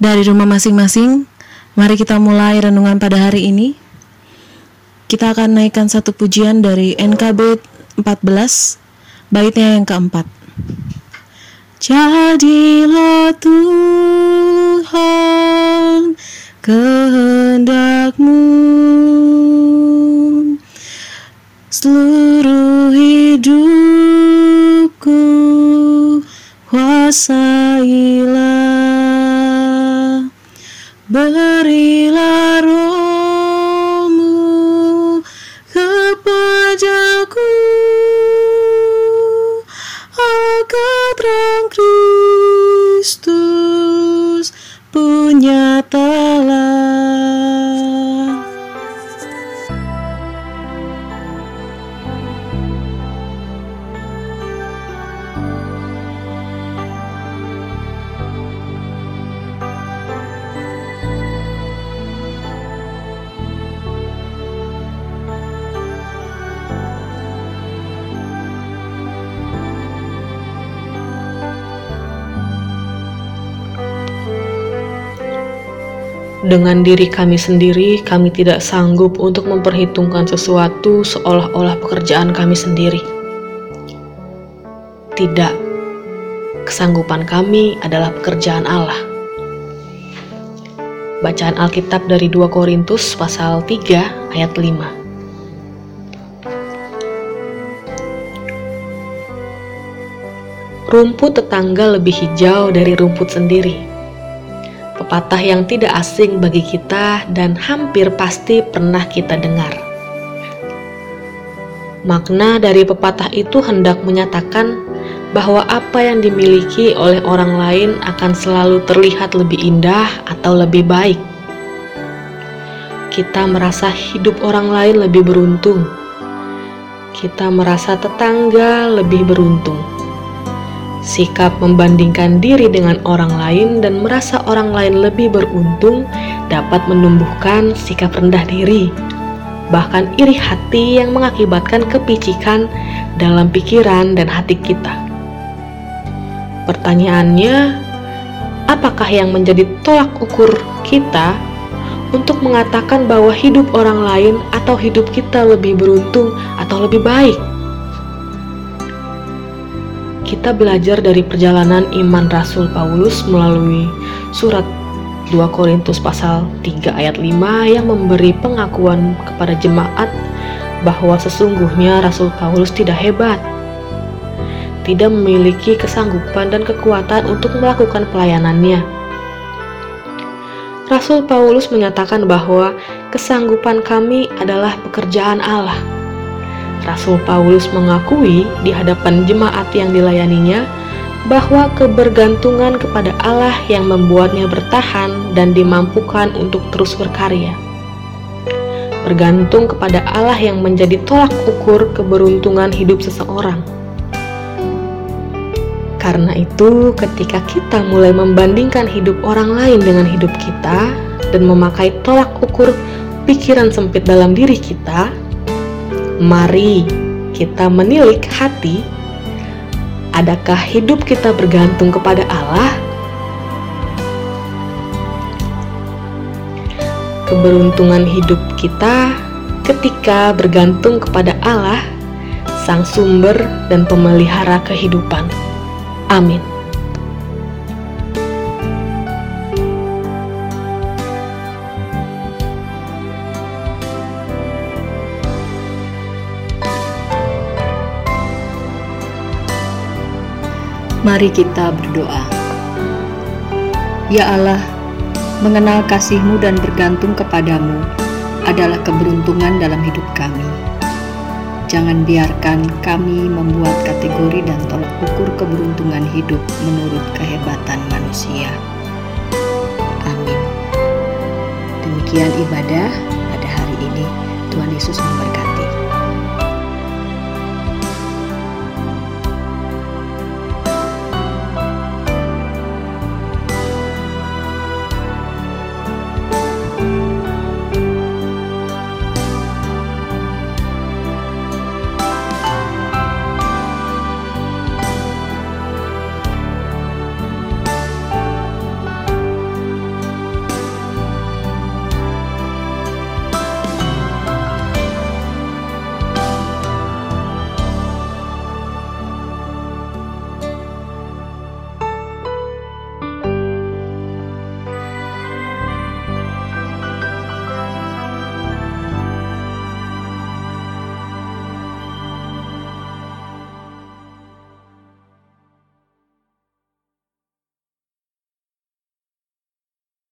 dari rumah masing-masing, mari kita mulai renungan pada hari ini. Kita akan naikkan satu pujian dari NKB 14, baitnya yang keempat. Jadilah Tuhan kehendakmu seluruh hidupku kuasailah Bye. Dengan diri kami sendiri, kami tidak sanggup untuk memperhitungkan sesuatu seolah-olah pekerjaan kami sendiri. Tidak, kesanggupan kami adalah pekerjaan Allah. Bacaan Alkitab dari 2 Korintus pasal 3 ayat 5. Rumput tetangga lebih hijau dari rumput sendiri pepatah yang tidak asing bagi kita dan hampir pasti pernah kita dengar. Makna dari pepatah itu hendak menyatakan bahwa apa yang dimiliki oleh orang lain akan selalu terlihat lebih indah atau lebih baik. Kita merasa hidup orang lain lebih beruntung. Kita merasa tetangga lebih beruntung Sikap membandingkan diri dengan orang lain dan merasa orang lain lebih beruntung dapat menumbuhkan sikap rendah diri, bahkan iri hati yang mengakibatkan kepicikan dalam pikiran dan hati kita. Pertanyaannya, apakah yang menjadi tolak ukur kita untuk mengatakan bahwa hidup orang lain atau hidup kita lebih beruntung atau lebih baik? Kita belajar dari perjalanan iman Rasul Paulus melalui surat 2 Korintus pasal 3 ayat 5 yang memberi pengakuan kepada jemaat bahwa sesungguhnya Rasul Paulus tidak hebat, tidak memiliki kesanggupan dan kekuatan untuk melakukan pelayanannya. Rasul Paulus menyatakan bahwa kesanggupan kami adalah pekerjaan Allah Rasul Paulus mengakui di hadapan jemaat yang dilayaninya bahwa kebergantungan kepada Allah yang membuatnya bertahan dan dimampukan untuk terus berkarya. Bergantung kepada Allah yang menjadi tolak ukur keberuntungan hidup seseorang. Karena itu, ketika kita mulai membandingkan hidup orang lain dengan hidup kita dan memakai tolak ukur pikiran sempit dalam diri kita, Mari kita menilik hati, adakah hidup kita bergantung kepada Allah? Keberuntungan hidup kita ketika bergantung kepada Allah, Sang Sumber dan Pemelihara kehidupan. Amin. Mari kita berdoa. Ya Allah, mengenal kasih-Mu dan bergantung kepadamu adalah keberuntungan dalam hidup kami. Jangan biarkan kami membuat kategori dan tolak ukur keberuntungan hidup menurut kehebatan manusia. Amin. Demikian ibadah pada hari ini. Tuhan Yesus memberkati.